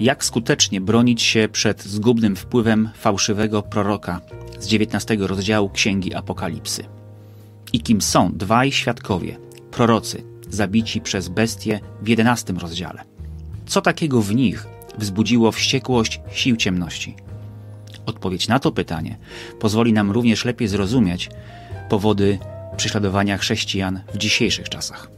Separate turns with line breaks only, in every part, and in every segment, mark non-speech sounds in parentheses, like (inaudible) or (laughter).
Jak skutecznie bronić się przed zgubnym wpływem fałszywego proroka z 19 rozdziału Księgi Apokalipsy? I kim są dwaj świadkowie, prorocy, zabici przez bestie w 11 rozdziale? Co takiego w nich wzbudziło wściekłość sił ciemności? Odpowiedź na to pytanie pozwoli nam również lepiej zrozumieć powody prześladowania chrześcijan w dzisiejszych czasach.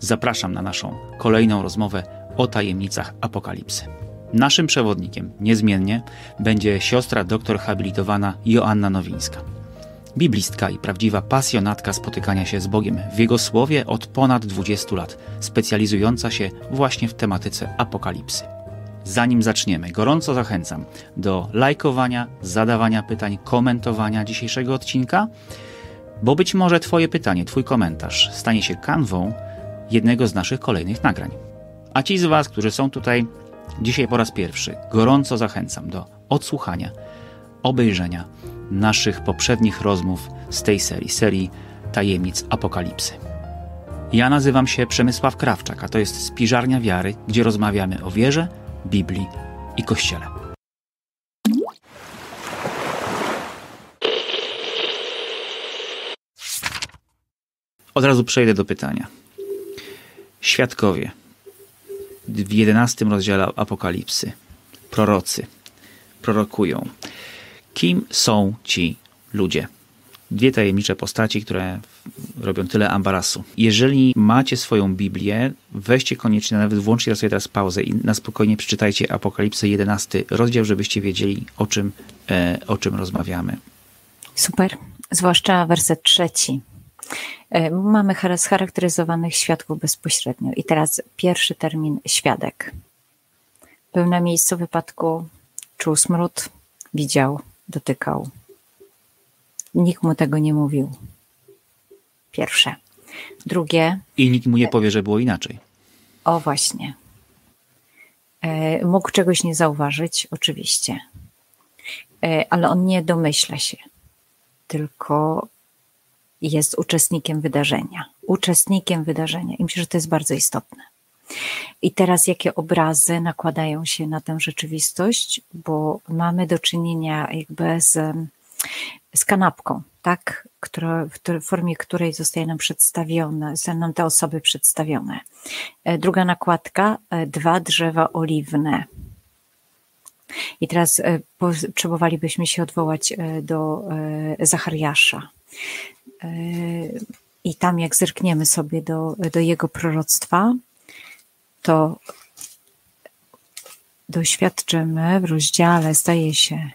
Zapraszam na naszą kolejną rozmowę o tajemnicach apokalipsy. Naszym przewodnikiem niezmiennie będzie siostra doktor habilitowana Joanna Nowińska. Biblistka i prawdziwa pasjonatka spotykania się z Bogiem w Jego Słowie od ponad 20 lat, specjalizująca się właśnie w tematyce apokalipsy. Zanim zaczniemy, gorąco zachęcam do lajkowania, zadawania pytań, komentowania dzisiejszego odcinka, bo być może Twoje pytanie, Twój komentarz stanie się kanwą jednego z naszych kolejnych nagrań. A ci z Was, którzy są tutaj dzisiaj po raz pierwszy, gorąco zachęcam do odsłuchania, obejrzenia naszych poprzednich rozmów z tej serii, serii Tajemnic Apokalipsy. Ja nazywam się Przemysław Krawczak, a to jest Spiżarnia Wiary, gdzie rozmawiamy o wierze, Biblii i Kościele. Od razu przejdę do pytania. Świadkowie w jedenastym rozdziale Apokalipsy, prorocy, prorokują. Kim są ci ludzie? Dwie tajemnicze postaci, które robią tyle ambarasu. Jeżeli macie swoją Biblię, weźcie koniecznie, nawet włączcie sobie teraz pauzę i na spokojnie przeczytajcie Apokalipsę 11 rozdział, żebyście wiedzieli, o czym, e, o czym rozmawiamy.
Super, zwłaszcza werset trzeci. E, mamy scharakteryzowanych świadków bezpośrednio. I teraz pierwszy termin świadek. Był na miejscu wypadku, czuł smród, widział, dotykał. Nikt mu tego nie mówił. Pierwsze. Drugie.
I nikt mu nie powie, że było inaczej.
O, właśnie. E, mógł czegoś nie zauważyć, oczywiście. E, ale on nie domyśla się, tylko jest uczestnikiem wydarzenia. Uczestnikiem wydarzenia. I myślę, że to jest bardzo istotne. I teraz jakie obrazy nakładają się na tę rzeczywistość, bo mamy do czynienia jakby z, z kanapką, tak? Która, w formie której zostaje nam przedstawione, są nam te osoby przedstawione. E, druga nakładka, e, dwa drzewa oliwne. I teraz e, potrzebowalibyśmy się odwołać do Zachariasza. I tam, jak zerkniemy sobie do, do jego proroctwa, to doświadczymy w rozdziale, zdaje się,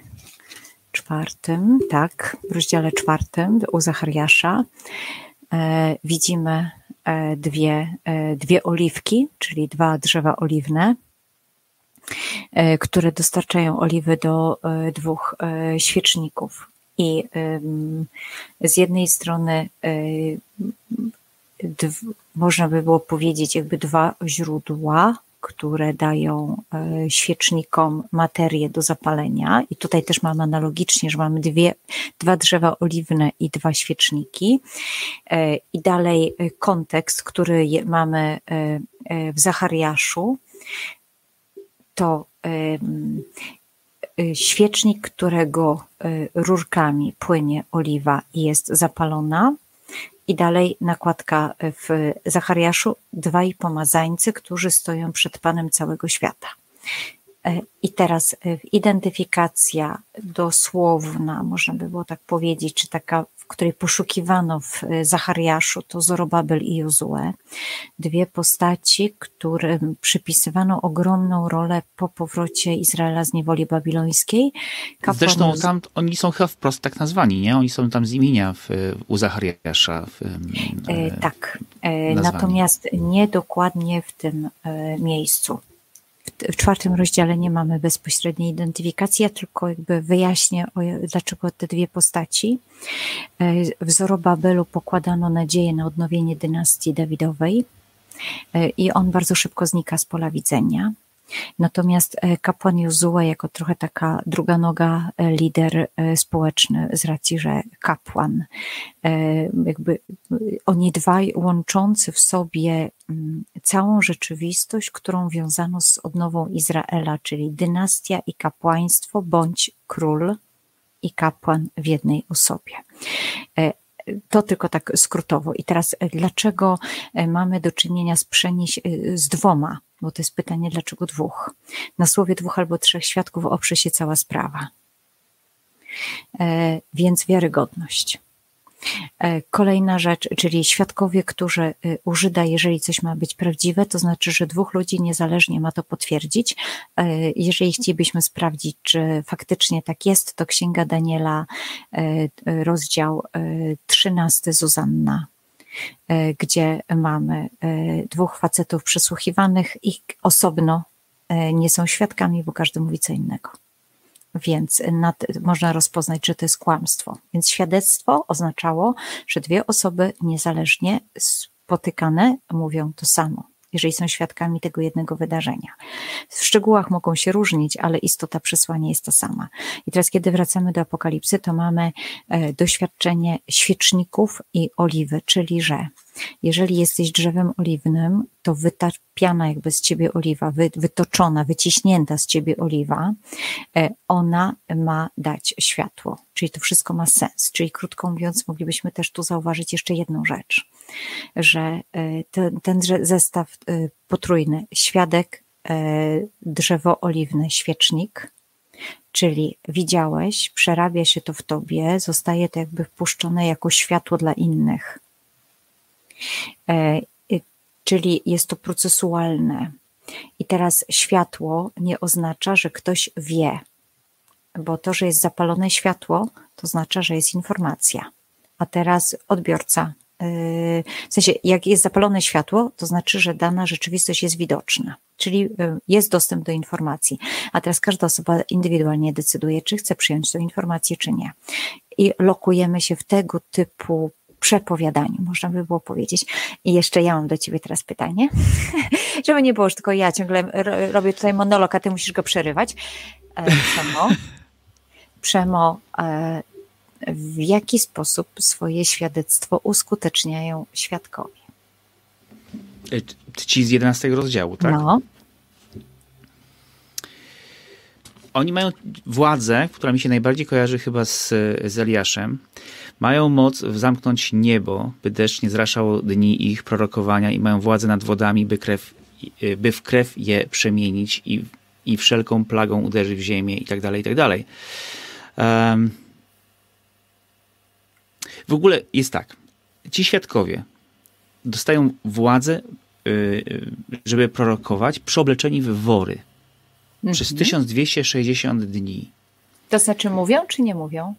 czwartym, tak, w rozdziale czwartym u Zachariasza e, widzimy e, dwie, e, dwie oliwki, czyli dwa drzewa oliwne, e, które dostarczają oliwy do e, dwóch e, świeczników. I z jednej strony można by było powiedzieć, jakby dwa źródła, które dają e, świecznikom materię do zapalenia. I tutaj też mamy analogicznie, że mamy dwie, dwa drzewa oliwne i dwa świeczniki. E, I dalej e, kontekst, który mamy w Zachariaszu, to świecznik, którego rurkami płynie oliwa i jest zapalona, i dalej nakładka w Zachariaszu, dwaj pomazańcy, którzy stoją przed Panem całego świata. E, I teraz identyfikacja dosłowna, można by było tak powiedzieć, czy taka w której poszukiwano w e, Zachariaszu, to Zorobabel i Jozue. Dwie postaci, którym przypisywano ogromną rolę po powrocie Izraela z niewoli babilońskiej.
Kapłan Zresztą tam oni są chyba wprost tak nazwani, nie? Oni są tam z imienia w, u Zachariasza. W,
e, tak, e, natomiast nie dokładnie w tym e, miejscu w czwartym rozdziale nie mamy bezpośredniej identyfikacji, ja tylko jakby wyjaśnię, dlaczego te dwie postaci. W Zorobabelu pokładano nadzieję na odnowienie dynastii Dawidowej e, i on bardzo szybko znika z pola widzenia. Natomiast e, kapłan Jozue jako trochę taka druga noga, e, lider e, społeczny z racji, że kapłan, jakby oni dwaj łączący w sobie mm, całą rzeczywistość, którą wiązano z odnową Izraela, czyli dynastia i kapłaństwo, bądź król i kapłan w jednej osobie. To tylko tak skrótowo. I teraz dlaczego mamy do czynienia z, z dwoma bo to jest pytanie, dlaczego dwóch? Na słowie dwóch albo trzech świadków oprze się cała sprawa. E, więc wiarygodność. E, kolejna rzecz, czyli świadkowie, którzy e, użyda, jeżeli coś ma być prawdziwe, to znaczy, że dwóch ludzi niezależnie ma to potwierdzić. Jeżeli chcielibyśmy sprawdzić, czy faktycznie tak jest, to Księga Daniela, rozdział 13, Zuzanna E, gdzie mamy e, dwóch facetów przesłuchiwanych i osobno e, nie są świadkami, bo każdy mówi co innego. Więc nad, można rozpoznać, że to jest kłamstwo. Więc świadectwo oznaczało, że dwie osoby niezależnie spotykane mówią to samo jeżeli są świadkami tego jednego wydarzenia. W szczegółach mogą się różnić, ale istota przesłania jest ta sama. I teraz, kiedy wracamy do Apokalipsy, to mamy e, doświadczenie świeczników i oliwy, czyli że jeżeli jesteś drzewem oliwnym, to wytapiana jakby z ciebie oliwa, wytoczona, wyciśnięta z ciebie oliwa, e, ona ma dać światło. Czyli to wszystko ma sens. Czyli krótko mówiąc, moglibyśmy też tu zauważyć jeszcze jedną rzecz, że e, ten, ten zestaw e, potrójny, świadek, drzewo oliwne, świecznik, czyli widziałeś, przerabia się to w tobie, zostaje to jakby wpuszczone jako światło dla innych czyli jest to procesualne. I teraz światło nie oznacza, że ktoś wie, bo to, że jest zapalone światło, to oznacza, że jest informacja. A teraz odbiorca. E, w sensie, jak jest zapalone światło, to znaczy, że dana rzeczywistość jest widoczna, czyli e, jest dostęp do informacji. A teraz każda osoba indywidualnie decyduje, czy chce przyjąć tę informację, czy nie. I lokujemy się w tego typu przepowiadaniu, można by było powiedzieć. I jeszcze ja mam do ciebie teraz pytanie, (laughs) żeby nie było, że tylko ja ciągle robię tutaj monolog, a ty musisz go przerywać. E, Przemo, Przemo e, w jaki sposób swoje świadectwo uskuteczniają świadkowie?
E, ci z 11 rozdziału, tak?
No.
Oni mają władzę, która mi się najbardziej kojarzy chyba z, z Eliaszem mają moc zamknąć niebo, by deszcz nie zraszał dni ich prorokowania i mają władzę nad wodami, by, krew, by w krew je przemienić i, i wszelką plagą uderzy w ziemię i tak dalej, i tak dalej. Um, w ogóle jest tak. Ci świadkowie dostają władzę, y, żeby prorokować, przeobleczeni w wory. Przez 1260 mhm. dni.
To znaczy mówią, czy nie mówią?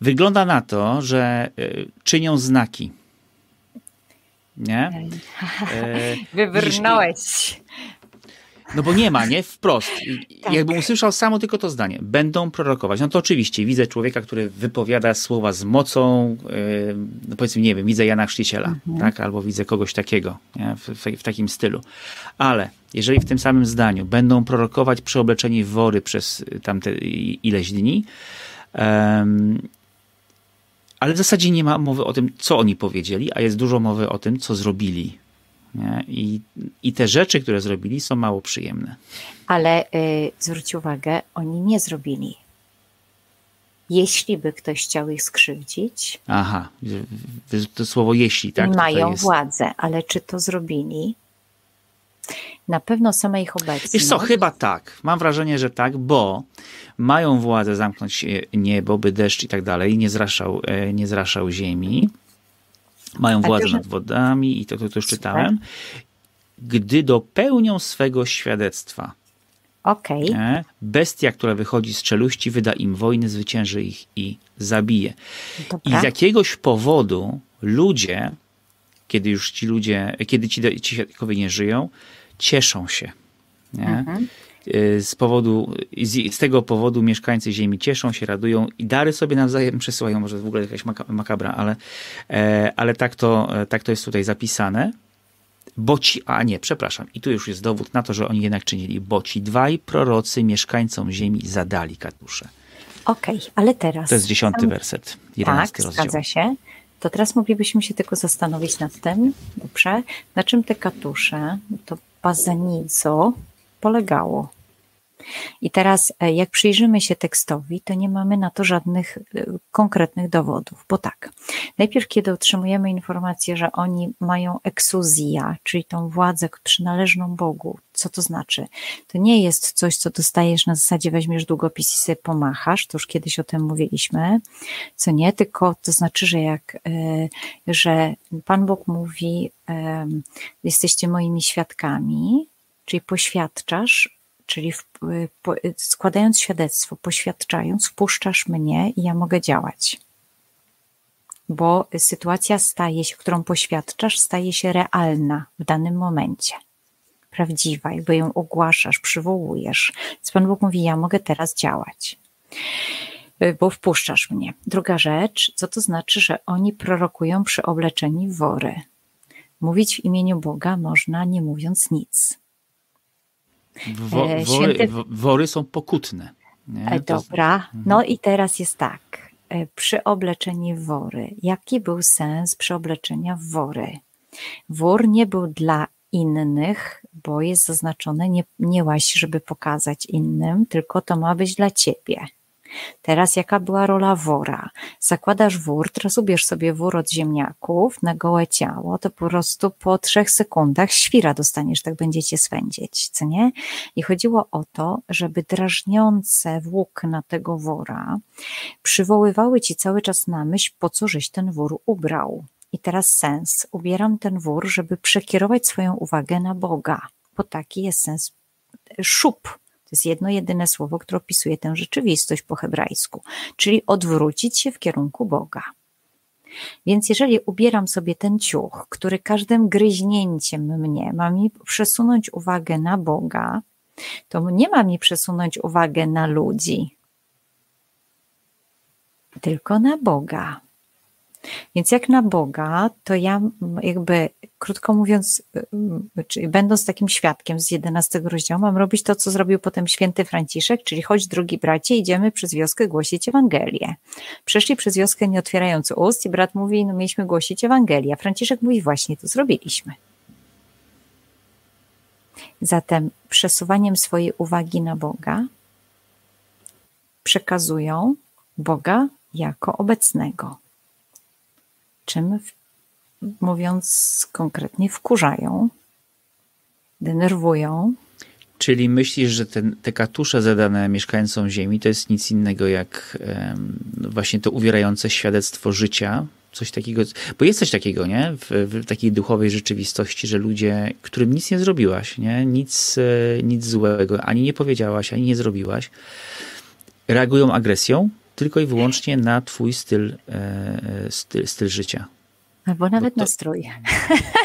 Wygląda na to, że e, czynią znaki. Nie?
E, Wybrnąłeś.
No bo nie ma, nie? Wprost. Tak. Jakbym usłyszał samo tylko to zdanie. Będą prorokować. No to oczywiście widzę człowieka, który wypowiada słowa z mocą, yy, no powiedzmy, nie wiem, widzę Jana Chrzciciela, mhm. tak? Albo widzę kogoś takiego? W, w, w, takim stylu. Ale jeżeli w tym samym zdaniu będą prorokować przeobleczeni w wory przez tamte ileś dni, ale w zasadzie nie ma mowy o tym, co oni powiedzieli, a jest dużo mowy o tym, co zrobili. I, I te rzeczy, które zrobili, są mało przyjemne.
Ale y, zwróć uwagę, oni nie zrobili. Jeśli by ktoś chciał ich skrzywdzić.
Aha, to słowo jeśli, tak?
Mają władzę, ale czy to zrobili? Na pewno same ich obecność.
Wiesz co, chyba tak. Mam wrażenie, że tak, bo mają władzę zamknąć niebo, by deszcz i tak dalej nie zraszał, e, nie zraszał ziemi. Mają władzę nad wodami i to, to, to już czytałem. Gdy dopełnią swego świadectwa.
Okay.
Bestia, która wychodzi z czeluści, wyda im wojny, zwycięży ich i zabije. Dobra. I z jakiegoś powodu ludzie, kiedy już ci ludzie, kiedy ci, ci świadkowie nie żyją, cieszą się. Mhm. Y, z, powodu, z, z, tego powodu mieszkańcy Ziemi cieszą się, radują i dary sobie nawzajem przesyłają. Może w ogóle jakaś makabra, ale, e, ale tak, to, tak to jest tutaj zapisane. Bo ci, a nie, przepraszam, i tu już jest dowód na to, że oni jednak czynili, bo ci dwaj prorocy mieszkańcom ziemi zadali katusze.
Okej, okay, ale teraz.
To jest dziesiąty werset, jedenasty tak, rozdział.
Zgadza się. To teraz moglibyśmy się tylko zastanowić nad tym, dobrze, na czym te katusze, to bazanizo polegało. I teraz, e, jak przyjrzymy się tekstowi, to nie mamy na to żadnych e, konkretnych dowodów, bo tak, najpierw, kiedy otrzymujemy informację, że oni mają eksuzja, czyli tą władzę przynależną Bogu, co to znaczy? To nie jest coś, co dostajesz na zasadzie weźmiesz długopis i sobie pomachasz, to już kiedyś o tym mówiliśmy, co nie, tylko to znaczy, że jak, e, że Pan Bóg mówi, jesteście moimi świadkami, czyli poświadczasz, czyli w, po, składając świadectwo, poświadczając, wpuszczasz mnie i ja mogę działać. Bo sytuacja staje się, którą poświadczasz, staje się realna w danym momencie. Prawdziwa, jakby ją ogłaszasz, przywołujesz. Więc Pan Bóg mówi, ja mogę teraz działać bo wpuszczasz mnie. Druga rzecz, co to znaczy, że oni prorokują przy obleczeni w wory. Mówić w imieniu Boga można nie mówiąc nic.
Wo, e, wory, Święty... wory są pokutne. Nie?
E, dobra, mhm. no i teraz jest tak. E, przyobleczenie wory. Jaki był sens przyobleczenia wory? Wór nie był dla innych, bo jest zaznaczone nie, nie łaś, żeby pokazać innym, tylko to ma być dla ciebie. Teraz jaka była rola wora? Zakładasz wór, teraz ubierz sobie wór od ziemniaków na gołe ciało, to po prostu po trzech sekundach świra dostaniesz, tak będziecie swędzić, co nie? I chodziło o to, żeby drażniące włókna tego wora przywoływały ci cały czas na myśl, po co żeś ten wór ubrał. I teraz sens. Ubieram ten wór, żeby przekierować swoją uwagę na Boga, bo taki jest sens szup to jest jedno jedyne słowo, które opisuje tę rzeczywistość po hebrajsku, czyli odwrócić się w kierunku Boga. Więc jeżeli ubieram sobie ten ciuch, który każdym gryźnięciem mnie ma mi przesunąć uwagę na Boga, to nie ma mi przesunąć uwagę na ludzi, tylko na Boga. Więc jak na Boga, to ja jakby, krótko mówiąc, y, czyli będąc takim świadkiem z 11 rozdziału, mam robić to, co zrobił potem święty Franciszek, czyli chodź drugi bracie, idziemy przez wioskę głosić Ewangelię. Przeszli przez wioskę nie otwierając ust i brat mówi, no mieliśmy głosić Ewangelię. Franciszek mówi, właśnie to zrobiliśmy. Zatem przesuwaniem swojej uwagi na Boga przekazują Boga jako obecnego czym, mówiąc konkretnie, wkurzają, denerwują.
Czyli myślisz, że ten, te katusze zadane mieszkańcom Ziemi to jest nic innego jak um, właśnie to uwierające świadectwo życia, coś takiego, bo jest coś takiego, nie? W, w, takiej duchowej rzeczywistości, że ludzie, którym nic nie zrobiłaś, nie? Nic, e, nic złego, ani nie powiedziałaś, ani nie zrobiłaś, reagują agresją, tylko i wyłącznie na twój styl, e, styl, styl życia.
Albo nawet to... na strój.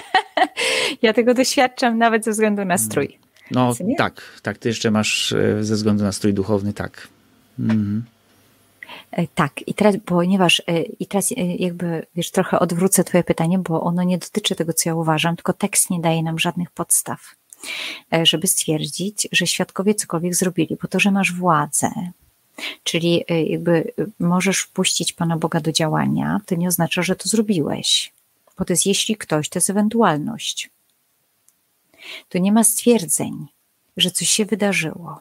(laughs) ja tego doświadczam nawet ze względu na strój.
No tak, tak. Ty jeszcze masz e, ze względu na strój duchowny, tak. Mhm.
E, tak, i teraz, ponieważ, i teraz jakby, wiesz, trochę odwrócę Twoje pytanie, bo ono nie dotyczy tego, co ja uważam, tylko tekst nie daje nam żadnych podstaw, żeby stwierdzić, że świadkowie cokolwiek zrobili, bo to, że masz władzę, Czyli y, jakby y, możesz wpuścić Pana Boga do działania, to nie oznacza, że to zrobiłeś. Bo to jest jeśli ktoś, to jest ewentualność. To nie ma stwierdzeń, że coś się wydarzyło.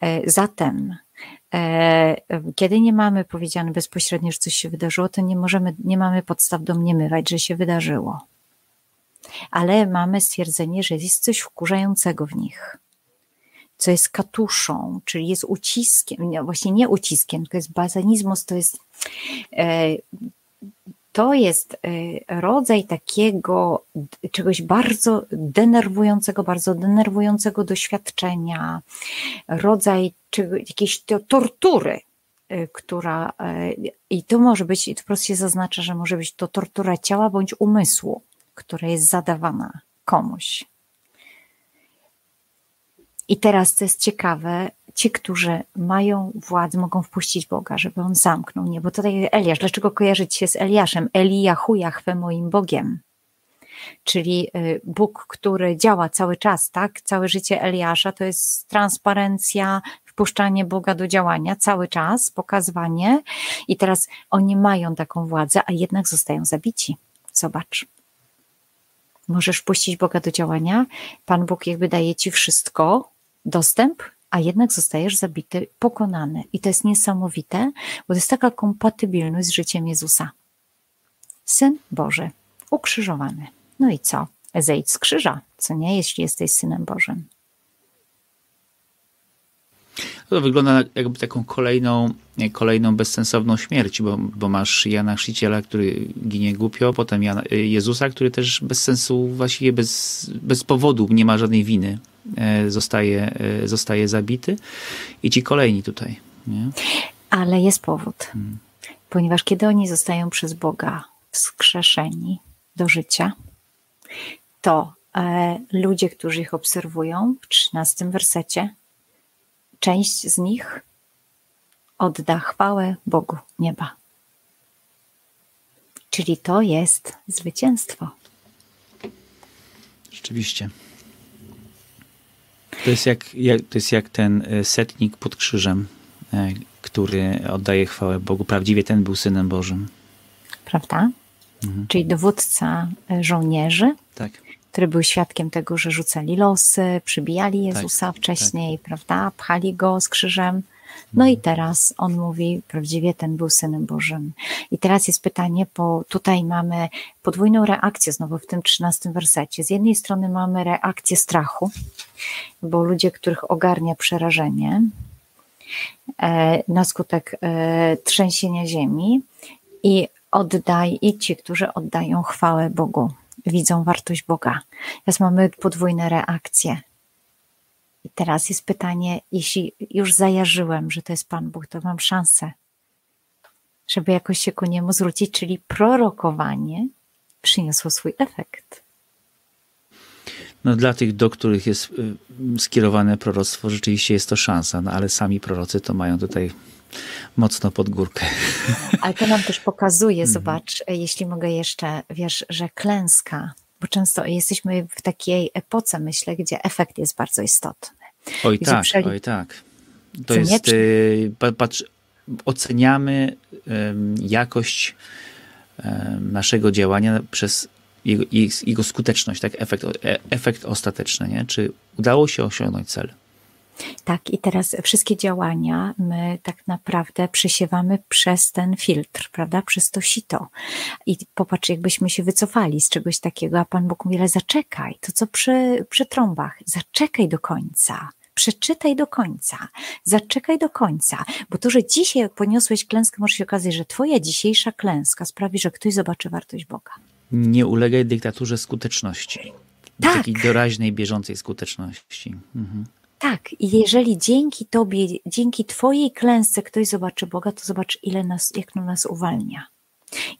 E, zatem, e, kiedy nie mamy powiedziane bezpośrednio, że coś się wydarzyło, to nie możemy, nie mamy podstaw domniemywać, że się wydarzyło. Ale mamy stwierdzenie, że jest coś wkurzającego w nich co jest katuszą, czyli jest uciskiem, właśnie nie uciskiem, to jest bazanizmus, to jest e, to jest e, rodzaj takiego czegoś bardzo denerwującego, bardzo denerwującego doświadczenia, rodzaj czego, jakiejś tortury, e, która, i to może być, i to prosto się zaznacza, że może być to tortura ciała bądź umysłu, która jest zadawana komuś. I teraz, co jest ciekawe, ci, którzy mają władzę, mogą wpuścić Boga, żeby on zamknął nie, bo tutaj Eliasz, dlaczego kojarzyć się z Eliaszem? Eliahu Jachwę moim Bogiem. czyli y, Bóg, który działa cały czas, tak? Całe życie Eliasza to jest transparencja, wpuszczanie Boga do działania cały czas, pokazywanie. I teraz oni mają taką władzę, a jednak zostają zabici. Zobacz. Możesz puścić Boga do działania, Pan Bóg jakby daje ci wszystko, dostęp, a jednak zostajesz zabity, pokonany. I to jest niesamowite, bo to jest taka kompatybilność z życiem Jezusa. Syn Boży, ukrzyżowany. No i co? Zejdź z krzyża, co nie, jeśli jesteś synem Bożym.
To wygląda jakby taką kolejną, kolejną bezsensowną śmierć, bo, bo masz Jana Chrzciciela, który ginie głupio, potem Jana, Jezusa, który też bez sensu, właściwie bez, bez powodu, nie ma żadnej winy, zostaje, e, zostaje zabity i ci kolejni tutaj. Nie?
Ale jest powód, hmm. ponieważ kiedy oni zostają przez Boga wskrzeszeni do życia, to e, ludzie, którzy ich obserwują w 13 wersecie, część z nich odda chwałę Bogu nieba. Czyli to jest zwycięstwo.
Rzeczywiście. To jest jak, jak, to jest jak ten e, setnik pod krzyżem, e, który oddaje chwałę Bogu. Prawdziwie ten był synem Bożym.
Prawda? Mhm. Czyli dowódca e, żołnierzy.
Tak
który był świadkiem tego, że rzucali losy, przybijali Jezusa tak, wcześniej, tak. prawda? Pchali go z krzyżem. No i teraz on mówi, prawdziwie ten był synem Bożym. I teraz jest pytanie, bo tutaj mamy podwójną reakcję znowu w tym trzynastym wersecie. Z jednej strony mamy reakcję strachu, bo ludzie, których ogarnia przerażenie e, na skutek e, trzęsienia ziemi i oddaj, i ci, którzy oddają chwałę Bogu widzą wartość Boga. Teraz mamy podwójne reakcje. I teraz jest pytanie, jeśli już zajarzyłem, że to jest Pan Bóg, to mam szansę, żeby jakoś się ku niemu zwrócić, czyli prorokowanie przyniosło swój efekt.
No, dla tych, do których jest y, skierowane proroctwo, rzeczywiście jest to szansa, no, ale sami prorocy to mają tutaj mocno pod górkę.
Ale to nam też pokazuje, (laughs) mhm. zobacz, jeśli mogę jeszcze, wiesz, że klęska, bo często jesteśmy w takiej epoce, myślę, gdzie efekt jest bardzo istotny.
Oj tak, przeli... oj tak. To jest. Y, patrz, oceniamy jakość naszego działania przez jego, jego skuteczność, tak? efekt, e, efekt ostateczny, nie? czy udało się osiągnąć cel.
Tak, i teraz wszystkie działania my tak naprawdę przesiewamy przez ten filtr, prawda, przez to sito. I popatrz, jakbyśmy się wycofali z czegoś takiego, a Pan Bóg mówi, ale zaczekaj, to co przy, przy trąbach, zaczekaj do końca przeczytaj do końca, zaczekaj do końca, bo to, że dzisiaj poniosłeś klęskę, może się okazać, że twoja dzisiejsza klęska sprawi, że ktoś zobaczy wartość Boga.
Nie ulegaj dyktaturze skuteczności. Tak. Takiej doraźnej, bieżącej skuteczności. Mhm.
Tak, i jeżeli dzięki Tobie, dzięki Twojej klęsce ktoś zobaczy Boga, to zobacz, ile nas, jak no nas uwalnia.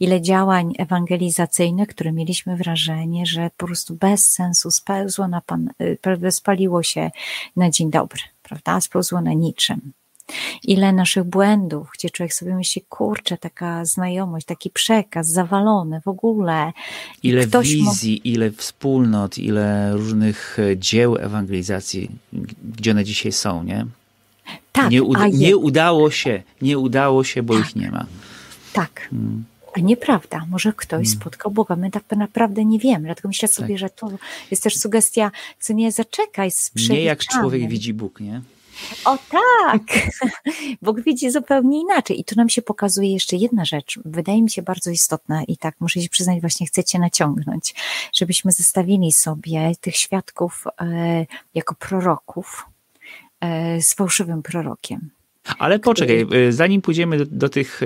Ile działań ewangelizacyjnych, które mieliśmy wrażenie, że po prostu bez sensu spełzło na pan, y, spaliło się na dzień dobry, prawda? Spełzło na niczym ile naszych błędów, gdzie człowiek sobie myśli, kurczę, taka znajomość, taki przekaz zawalony w ogóle.
Ile wizji, ile wspólnot, ile różnych e, dzieł ewangelizacji, gdzie one dzisiaj są, nie? Tak, nie, uda nie udało się, nie udało się, bo tak, ich nie ma.
Tak. Hmm. A nieprawda, może ktoś hmm. spotkał Boga, my tak naprawdę nie wiemy, dlatego myślę sobie, tak. że to jest też sugestia, co nie zaczekaj z
Nie jak człowiek widzi Bóg, nie?
O tak! (laughs) Bóg widzi zupełnie inaczej. I tu nam się pokazuje jeszcze jedna rzecz, wydaje mi się bardzo istotna i tak muszę się przyznać, właśnie chcecie naciągnąć, żebyśmy zestawili sobie tych świadków e, jako proroków e, z fałszywym prorokiem.
Ale poczekaj, e, zanim pójdziemy do, do tych,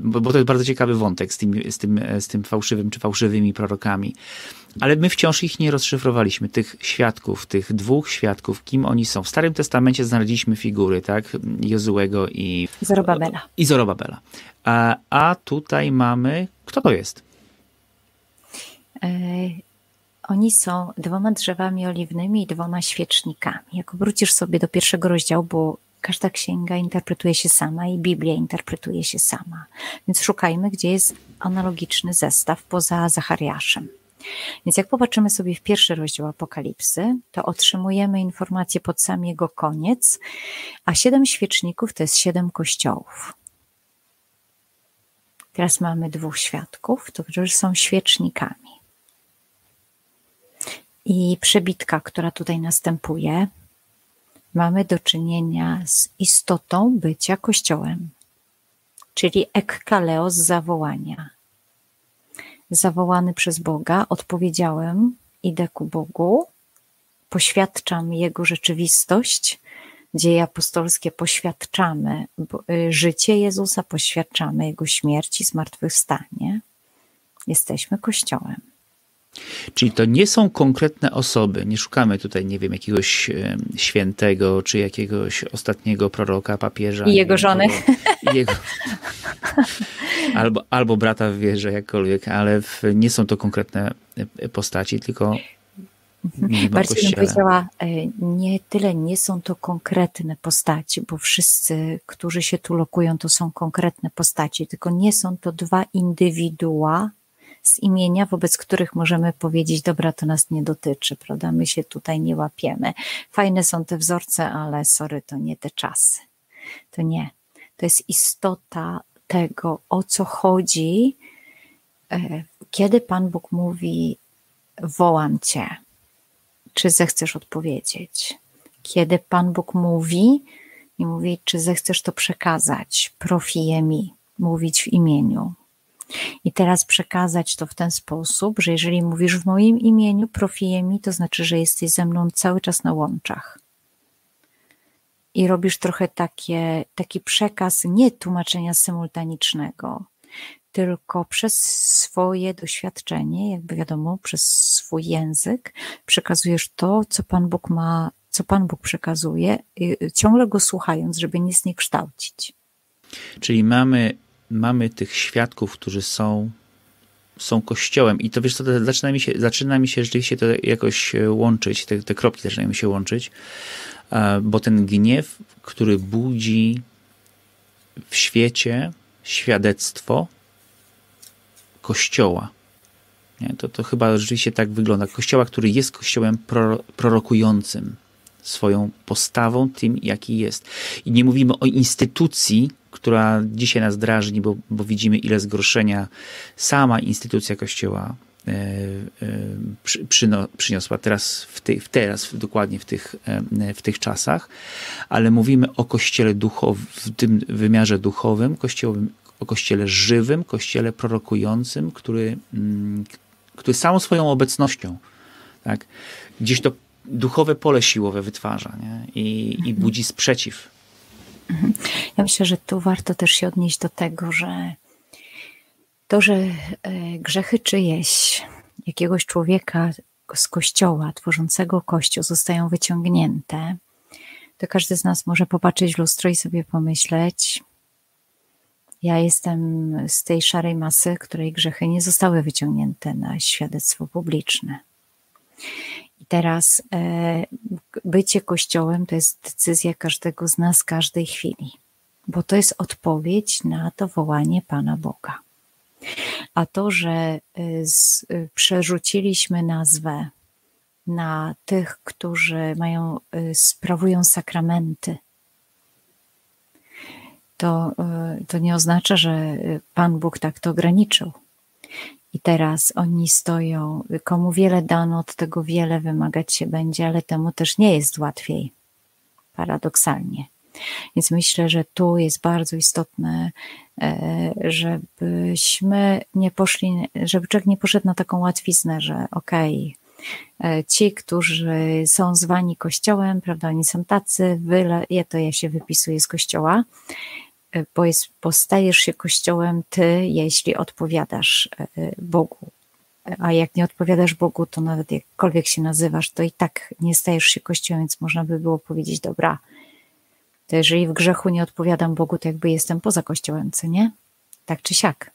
bo, bo, to jest bardzo ciekawy wątek z tym, z, tym, z tym fałszywym czy fałszywymi prorokami. Ale my wciąż ich nie rozszyfrowaliśmy, tych świadków, tych dwóch świadków, kim oni są. W Starym Testamencie znaleźliśmy figury, tak? Jozułego i...
Zorobabela.
I Zorobabela. A, a tutaj mamy... Kto to jest?
E, oni są dwoma drzewami oliwnymi i dwoma świecznikami. Jak wrócisz sobie do pierwszego rozdziału, bo każda księga interpretuje się sama i Biblia interpretuje się sama. Więc szukajmy, gdzie jest analogiczny zestaw poza Zachariaszem. Więc jak popatrzymy sobie w pierwszy rozdział Apokalipsy, to otrzymujemy informację pod sam jego koniec, a siedem świeczników to jest siedem kościołów. Teraz mamy dwóch świadków, którzy są świecznikami. I przebitka, która tutaj następuje, mamy do czynienia z istotą bycia Kościołem, czyli ekkaleo z zawołania. Zawołany przez Boga, odpowiedziałem, idę ku Bogu, poświadczam Jego rzeczywistość, dzieje apostolskie poświadczamy y, życie Jezusa, poświadczamy Jego śmierć i zmartwychwstanie. Jesteśmy Kościołem.
Czyli to nie są konkretne osoby. Nie szukamy tutaj, nie wiem, jakiegoś świętego, czy jakiegoś ostatniego proroka, papieża.
I jego żony. I jego, (laughs)
albo, albo brata w wierze, jakkolwiek, ale w, nie są to konkretne e, postaci, tylko
Bardziej bym powiedziała, e, nie tyle nie są to konkretne postaci, bo wszyscy, którzy się tu lokują, to są konkretne postaci, tylko nie są to dwa indywidua z imienia, wobec których możemy powiedzieć, dobra, to nas nie dotyczy, prawda? My się tutaj nie łapiemy. Fajne są te wzorce, ale sorry, to nie te czasy. To nie. To jest istota tego, o co chodzi, e, kiedy Pan Bóg mówi, wołam Cię czy zechcesz odpowiedzieć. Kiedy Pan Bóg mówi i mówi, czy zechcesz to przekazać, profije mi, mówić w imieniu. I teraz przekazać to w ten sposób, że jeżeli mówisz w moim imieniu, profije mi, to znaczy, że jesteś ze mną cały czas na łączach. I robisz trochę takie, taki przekaz nie tłumaczenia symultanicznego, tylko przez swoje doświadczenie, jakby wiadomo, przez swój język przekazujesz to, co Pan Bóg ma, co Pan Bóg przekazuje, ciągle go słuchając, żeby nic nie kształcić.
Czyli mamy, mamy tych świadków, którzy są, są kościołem i to wiesz co, to zaczyna mi się, zaczyna mi się rzeczywiście to jakoś łączyć, te, te kropki zaczynają mi się łączyć, bo ten gniew, który budzi w świecie świadectwo, kościoła. Nie? To, to chyba rzeczywiście tak wygląda. Kościoła, który jest kościołem prorokującym swoją postawą, tym jaki jest. I nie mówimy o instytucji, która dzisiaj nas drażni, bo, bo widzimy ile zgorszenia sama instytucja kościoła e, e, przy, przyno, przyniosła teraz, w ty, teraz dokładnie w tych, e, w tych czasach, ale mówimy o kościele duchowym, w tym wymiarze duchowym, kościołem, o Kościele żywym, Kościele prorokującym, który, mm, który samą swoją obecnością tak, gdzieś to duchowe pole siłowe wytwarza nie? I, i budzi sprzeciw.
Mhm. Ja myślę, że tu warto też się odnieść do tego, że to, że e, grzechy czyjeś, jakiegoś człowieka z kościoła, tworzącego kościół, zostają wyciągnięte, to każdy z nas może popatrzeć w lustro i sobie pomyśleć, ja jestem z tej szarej masy, której grzechy nie zostały wyciągnięte na świadectwo publiczne. I teraz e, bycie Kościołem to jest decyzja każdego z nas każdej chwili, bo to jest odpowiedź na to wołanie Pana Boga. A to, że e, z, e, przerzuciliśmy nazwę na tych, którzy mają, sprawują sakramenty, to, to nie oznacza, że Pan Bóg tak to ograniczył. I teraz oni stoją, komu wiele dano, od tego wiele wymagać się będzie, ale temu też nie jest łatwiej, paradoksalnie. Więc myślę, że tu jest bardzo istotne, e, żebyśmy nie poszli, żeby człowiek nie poszedł na taką łatwiznę, że okej, okay, ci, którzy są zwani kościołem, prawda, oni są tacy, wyle, ja to ja się wypisuję z kościoła, bo, jest, bo stajesz się kościołem ty, jeśli odpowiadasz e, Bogu. A jak nie odpowiadasz Bogu, to nawet jakkolwiek się nazywasz, to i tak nie stajesz się kościołem, więc można by było powiedzieć, dobra, to jeżeli w grzechu nie odpowiadam Bogu, to jakby jestem poza kościołem, co nie? Tak czy siak.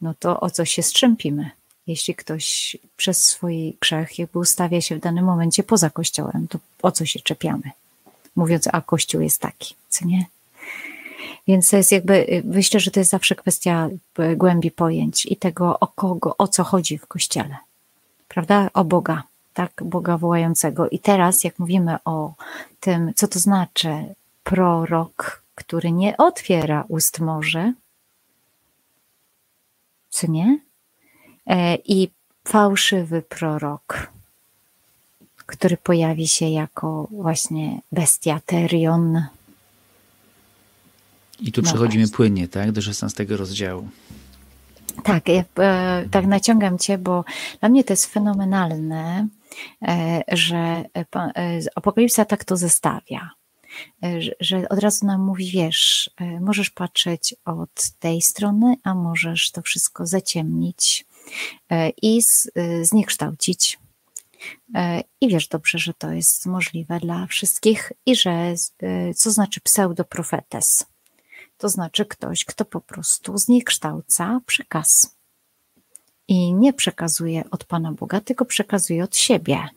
No to o co się strzępimy? Jeśli ktoś przez swój grzech jakby ustawia się w danym momencie poza kościołem, to o co się czepiamy? Mówiąc, a kościół jest taki, co nie? Więc to jest jakby, myślę, że to jest zawsze kwestia głębi pojęć i tego, o kogo, o co chodzi w kościele. Prawda? O Boga, tak? Boga wołającego. I teraz, jak mówimy o tym, co to znaczy prorok, który nie otwiera ust może, co nie? E, I fałszywy prorok, który pojawi się jako właśnie bestia Terion.
I tu no przechodzimy płynnie, tak, do 16 rozdziału.
Tak, ja e, tak naciągam cię, bo dla mnie to jest fenomenalne, e, że e, Apokalipsa tak to zestawia. E, że od razu nam mówi, wiesz, e, możesz patrzeć od tej strony, a możesz to wszystko zaciemnić e, i zniekształcić. I wiesz dobrze, że to jest możliwe dla wszystkich i że co znaczy pseudoprofetes? To znaczy ktoś, kto po prostu zniekształca przekaz. I nie przekazuje od Pana Boga, tylko przekazuje od siebie.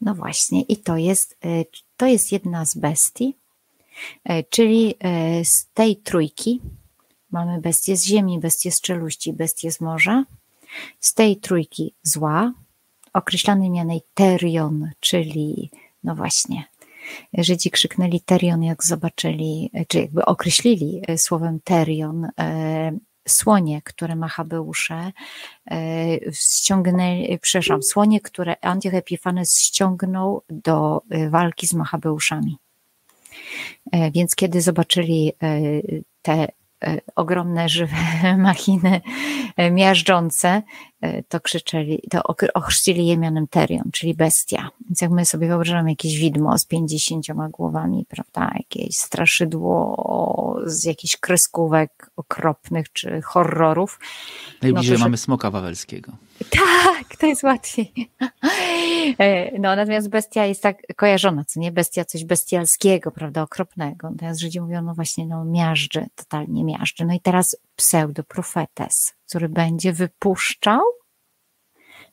No właśnie, i to jest, e, to jest jedna z bestii, e, czyli e, z tej trójki mamy bestię z ziemi, bestię z czeluści, bestię z morza. Z tej trójki zła, określany mianej Terion, czyli no właśnie, Żydzi krzyknęli Terion, jak zobaczyli, czy jakby określili słowem Terion słonie, które Machabeusze e, ściągnęli, przepraszam, słonie, które Antioch Epifanes ściągnął do e, walki z Machabeuszami. E, więc kiedy zobaczyli te E, ogromne żywe (laughs) machiny e, miażdżące, e, to krzyczeli, to ochrzcili je mianem Terion, czyli bestia. Więc jak my sobie wyobrażamy jakieś widmo z pięćdziesięcioma głowami, prawda, jakieś straszydło z jakichś kreskówek okropnych czy horrorów.
Najbliżej no to, mamy smoka wawelskiego.
Tak, to jest łatwiej. No, natomiast bestia jest tak kojarzona, co nie? Bestia coś bestialskiego, prawda, okropnego. Natomiast Żydzi mówią, no właśnie, no miażdży, totalnie miażdży. No i teraz pseudoprofetes, który będzie wypuszczał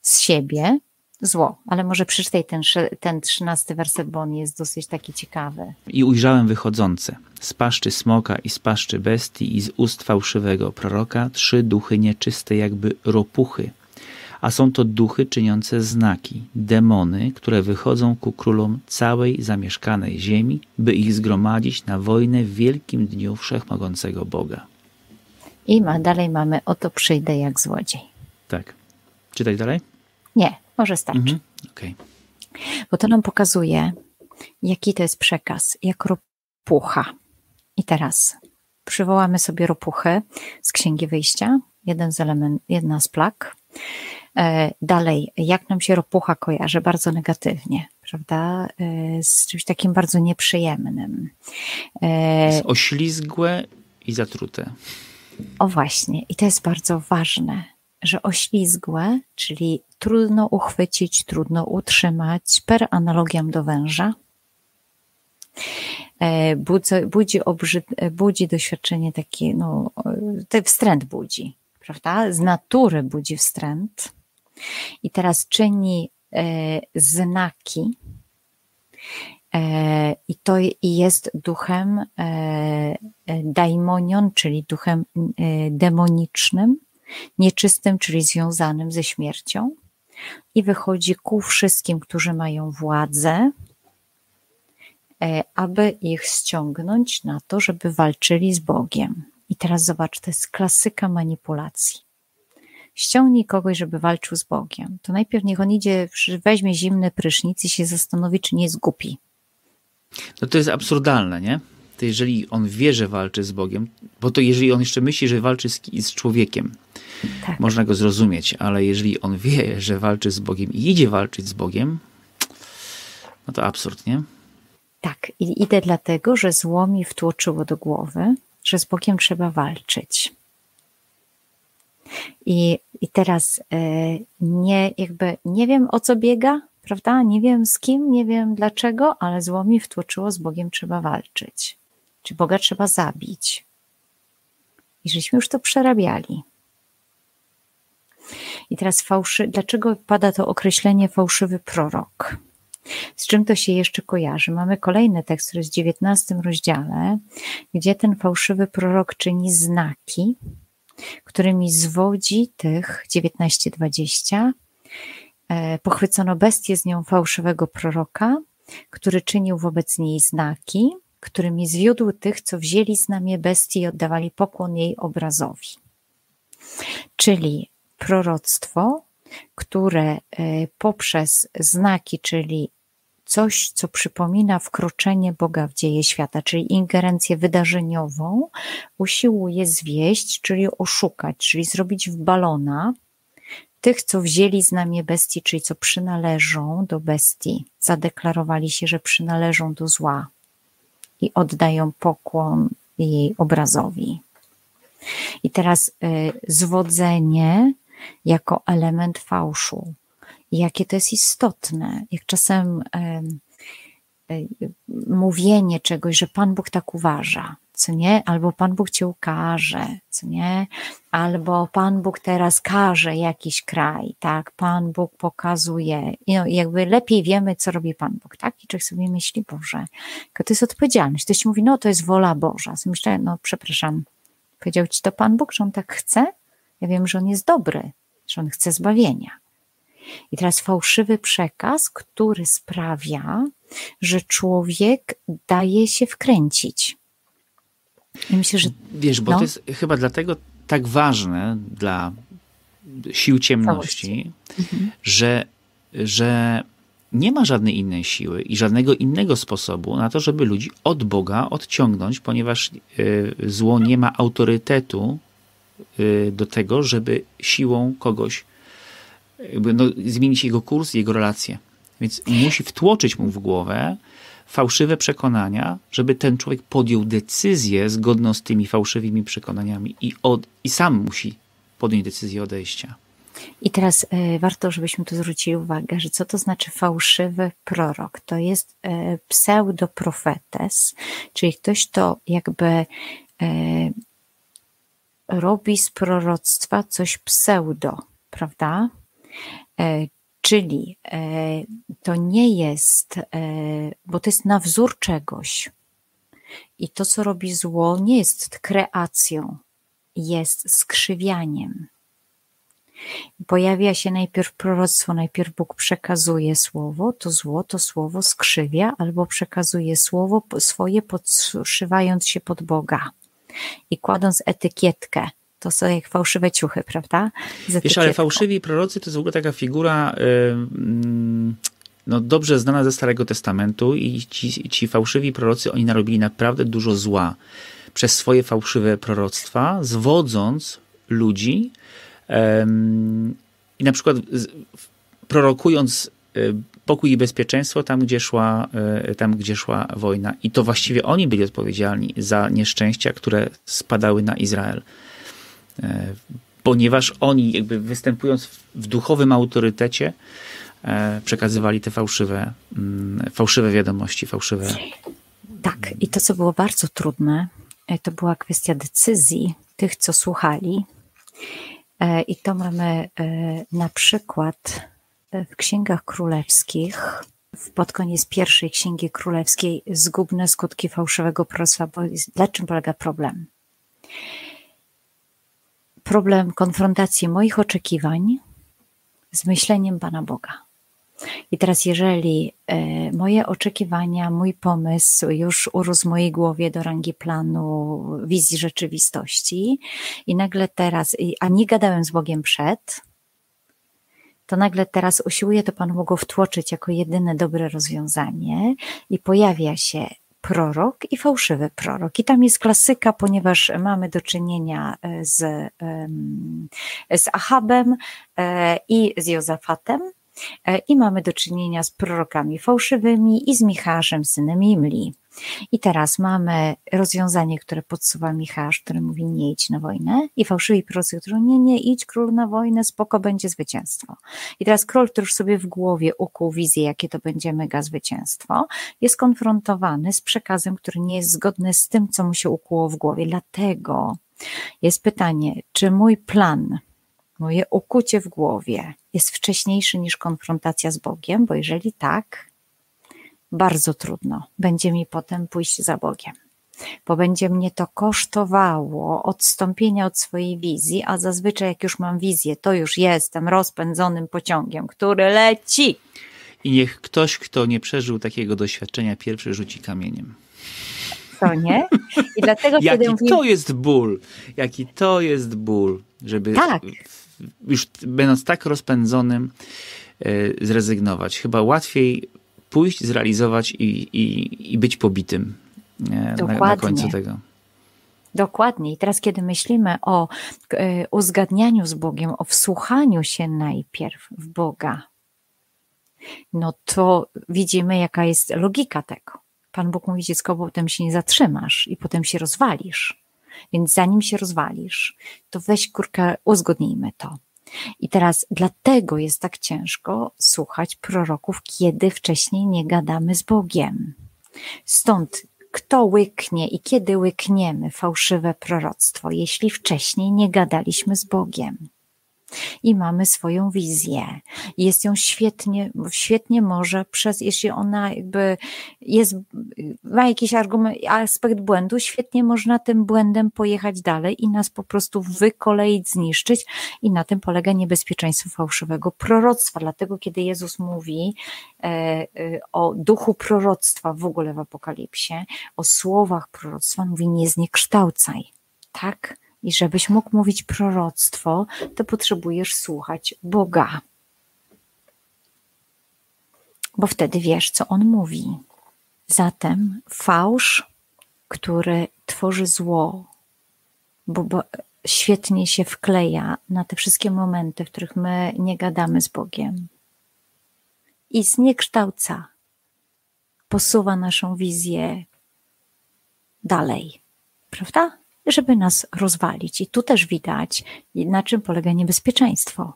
z siebie zło. Ale może przeczytaj ten, ten trzynasty werset, bo on jest dosyć taki ciekawy.
I ujrzałem wychodzące z paszczy smoka i z paszczy bestii i z ust fałszywego proroka trzy duchy nieczyste jakby ropuchy a są to duchy czyniące znaki, demony, które wychodzą ku królom całej zamieszkanej ziemi, by ich zgromadzić na wojnę w wielkim dniu wszechmogącego Boga.
I ma, dalej mamy, oto przyjdę jak złodziej.
Tak. Czytaj dalej?
Nie, może starczy. Mhm.
Okay.
Bo to nam pokazuje, jaki to jest przekaz, jak ropucha. I teraz przywołamy sobie ropuchy z Księgi Wyjścia, jeden z element, jedna z plag. E, dalej, jak nam się ropucha kojarzy? Bardzo negatywnie, prawda? E, z czymś takim bardzo nieprzyjemnym.
E, jest oślizgłe i zatrute.
O właśnie, i to jest bardzo ważne, że oślizgłe, czyli trudno uchwycić, trudno utrzymać, per analogiam do węża, budzi, budzi, obrzyd, budzi doświadczenie takie, no, ten wstręt budzi, prawda? Z natury budzi wstręt i teraz czyni e, znaki. E, I to jest duchem e, daimonion, czyli duchem demonicznym, nieczystym, czyli związanym ze śmiercią. I wychodzi ku wszystkim, którzy mają władzę, aby ich ściągnąć na to, żeby walczyli z Bogiem. I teraz zobacz, to jest klasyka manipulacji ściągnij kogoś, żeby walczył z Bogiem, to najpierw niech on idzie, weźmie zimny prysznic i się zastanowi, czy nie głupi.
No to jest absurdalne, nie? To jeżeli on wie, że walczy z Bogiem, bo to jeżeli on jeszcze myśli, że walczy z, z człowiekiem, tak. można go zrozumieć, ale jeżeli on wie, że walczy z Bogiem i idzie walczyć z Bogiem, no to absurd, nie?
Tak, i idę dlatego, że zło mi wtłoczyło do głowy, że z Bogiem trzeba walczyć. I, i teraz e, nie, jakby nie wiem o co biega, prawda? Nie wiem z kim, nie wiem dlaczego, ale zło mi wtłoczyło, z Bogiem trzeba walczyć. Czy Boga trzeba zabić? I żeśmy już to przerabiali. I teraz fałszy, dlaczego pada to określenie fałszywy prorok? Z czym to się jeszcze kojarzy? Mamy kolejny tekst, który jest w 19 rozdziale, gdzie ten fałszywy prorok czyni znaki, którymi zwodzi tych 19-20. E, pochwycono bestię z nią fałszywego proroka, który czynił wobec niej znaki, którymi zwiódł tych, co wzięli znamie bestii i oddawali pokłon jej obrazowi. Czyli proroctwo, które e, poprzez znaki, czyli coś, co przypomina wkroczenie Boga w dzieje świata, czyli ingerencję wydarzeniową, usiłuje zwieść, czyli oszukać, czyli zrobić w balona tych, co wzięli znamie bestii, czyli co przynależą do bestii, zadeklarowali się, że przynależą do zła i oddają pokłon jej obrazowi. I teraz y, zwodzenie jako element fałszu. Jakie to jest istotne, jak czasem y, y, mówienie czegoś, że Pan Bóg tak uważa, co nie? Albo Pan Bóg cię ukaże, co nie? Albo Pan Bóg teraz każe jakiś kraj, tak? Pan Bóg pokazuje. I no, jakby lepiej wiemy, co robi Pan Bóg, tak? I człowiek sobie myśli, Boże, to jest odpowiedzialność. Ktoś mówi, no to jest wola Boża. So myślę, no przepraszam, powiedział ci to Pan Bóg, że On tak chce? Ja wiem, że On jest dobry, że On chce zbawienia. I teraz fałszywy przekaz, który sprawia, że człowiek daje się wkręcić.
Myślę, że. Wiesz, bo no. to jest chyba dlatego tak ważne dla sił ciemności, mhm. że, że nie ma żadnej innej siły i żadnego innego sposobu na to, żeby ludzi od Boga odciągnąć, ponieważ y, zło nie ma autorytetu y, do tego, żeby siłą kogoś no, zmienić jego kurs, jego relacje. Więc musi wtłoczyć mu w głowę, fałszywe przekonania, żeby ten człowiek podjął decyzję zgodną z tymi fałszywymi przekonaniami i, od, i sam musi podjąć decyzję odejścia.
I teraz y, warto, żebyśmy tu zwrócili uwagę, że co to znaczy fałszywy prorok? To jest y, pseudoprofetes, czyli ktoś, to jakby y, robi z proroctwa coś pseudo, prawda? Czyli e, to nie jest, e, bo to jest na wzór czegoś. I to, co robi zło, nie jest kreacją, jest skrzywianiem. Pojawia się najpierw proroctwo, najpierw Bóg przekazuje słowo, to zło, to słowo skrzywia, albo przekazuje słowo swoje, podszywając się pod Boga i kładąc etykietkę to są jak fałszywe ciuchy, prawda?
Wiesz, ale fałszywi prorocy to jest w ogóle taka figura yy, no, dobrze znana ze Starego Testamentu i ci, ci fałszywi prorocy, oni narobili naprawdę dużo zła przez swoje fałszywe proroctwa, zwodząc ludzi yy, i na przykład prorokując y, pokój i bezpieczeństwo tam gdzie, szła, y, tam, gdzie szła wojna. I to właściwie oni byli odpowiedzialni za nieszczęścia, które spadały na Izrael. E, ponieważ oni jakby występując w duchowym autorytecie e, przekazywali te fałszywe, mm, fałszywe wiadomości, fałszywe.
Tak, i to, co było bardzo trudne, e, to była kwestia decyzji tych, co słuchali. I to mamy na przykład w księgach królewskich, pod koniec pierwszej księgi królewskiej, zgubne skutki fałszywego proroctwa. Bo na czym polega problem? Problem konfrontacji moich oczekiwań z myśleniem Pana Boga. I teraz, jeżeli e, moje oczekiwania, mój pomysł już urósł w mojej głowie do rangi planu, wizji rzeczywistości, i nagle teraz, a nie gadałem z Bogiem przed, to nagle teraz usiłuję to Panu Bogu wtłoczyć jako jedyne dobre rozwiązanie i pojawia się prorok i fałszywy prorok. I tam jest klasyka, ponieważ mamy do czynienia e, z, z Ahabem e, i z Jozafatem. E, I mamy do czynienia z prorokami fałszywymi i z Michałem, synem Imli. I teraz mamy rozwiązanie, które podsuwa Michał, który mówi nie idź na wojnę i fałszywi prorocy, którzy nie, nie idź król na wojnę, spoko będzie zwycięstwo. I teraz król, który już sobie w głowie ukuł wizję, jakie to będzie mega zwycięstwo, jest konfrontowany z przekazem, który nie jest zgodny z tym, co mu się ukuło w głowie. Dlatego jest pytanie, czy mój plan, moje ukucie w głowie jest wcześniejszy niż konfrontacja z Bogiem, bo jeżeli tak, bardzo trudno będzie mi potem pójść za Bogiem bo będzie mnie to kosztowało odstąpienia od swojej wizji, a zazwyczaj jak już mam wizję, to już jestem rozpędzonym pociągiem, który leci.
I niech ktoś, kto nie przeżył takiego doświadczenia, pierwszy rzuci kamieniem.
To nie? I dlatego (laughs)
Jaki kiedy to jest ból, jaki to jest ból, żeby
tak.
już będąc tak rozpędzonym e, zrezygnować. Chyba łatwiej pójść, zrealizować i, i, i być pobitym Dokładnie. Na, na końcu tego.
Dokładnie. I teraz, kiedy myślimy o e, uzgadnianiu z Bogiem, o wsłuchaniu się najpierw w Boga, no to widzimy, jaka jest logika tego. Pan Bóg mówi dziecko, potem się nie zatrzymasz i potem się rozwalisz. Więc zanim się rozwalisz, to weź kurka, uzgodnijmy to. I teraz dlatego jest tak ciężko słuchać proroków, kiedy wcześniej nie gadamy z Bogiem. Stąd kto łyknie i kiedy łykniemy fałszywe proroctwo, jeśli wcześniej nie gadaliśmy z Bogiem? I mamy swoją wizję. Jest ją świetnie, świetnie może przez, jeśli ona jakby jest, ma jakiś argument, aspekt błędu, świetnie można tym błędem pojechać dalej i nas po prostu wykoleić, zniszczyć i na tym polega niebezpieczeństwo fałszywego proroctwa. Dlatego kiedy Jezus mówi e, e, o duchu proroctwa w ogóle w Apokalipsie, o słowach proroctwa, mówi nie zniekształcaj. Tak? I żebyś mógł mówić proroctwo, to potrzebujesz słuchać Boga. Bo wtedy wiesz, co on mówi. Zatem fałsz, który tworzy zło, bo, bo świetnie się wkleja na te wszystkie momenty, w których my nie gadamy z Bogiem i zniekształca, posuwa naszą wizję dalej, prawda? Żeby nas rozwalić. I tu też widać, na czym polega niebezpieczeństwo.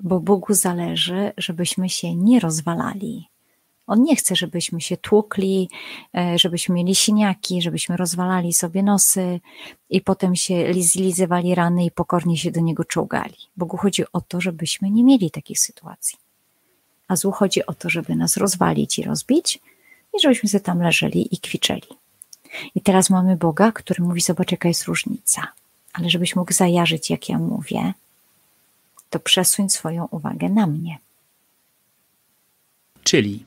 Bo Bogu zależy, żebyśmy się nie rozwalali. On nie chce, żebyśmy się tłukli, e, żebyśmy mieli siniaki, żebyśmy rozwalali sobie nosy i potem się zlizywali rany i pokornie się do niego czołgali. Bogu chodzi o to, żebyśmy nie mieli takich sytuacji. A złu chodzi o to, żeby nas rozwalić i rozbić i żebyśmy sobie tam leżeli i kwiczeli. I teraz mamy Boga, który mówi: Zobacz, jaka jest różnica. Ale żebyś mógł zajarzyć, jak ja mówię, to przesuń swoją uwagę na mnie.
Czyli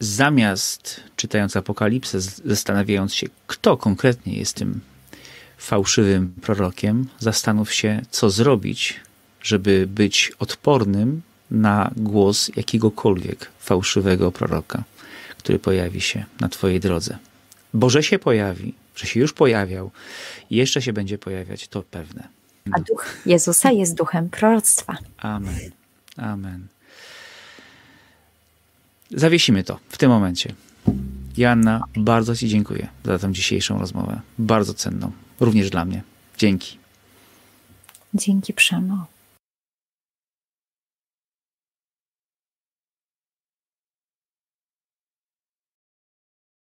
zamiast czytając Apokalipsę, zastanawiając się, kto konkretnie jest tym fałszywym prorokiem, zastanów się, co zrobić, żeby być odpornym na głos jakiegokolwiek fałszywego proroka, który pojawi się na Twojej drodze. Bo że się pojawi, że się już pojawiał i jeszcze się będzie pojawiać, to pewne.
A duch Jezusa jest duchem proroctwa.
Amen. Amen. Zawiesimy to w tym momencie. Joanna, bardzo Ci dziękuję za tę dzisiejszą rozmowę. Bardzo cenną. Również dla mnie. Dzięki.
Dzięki, Przemo.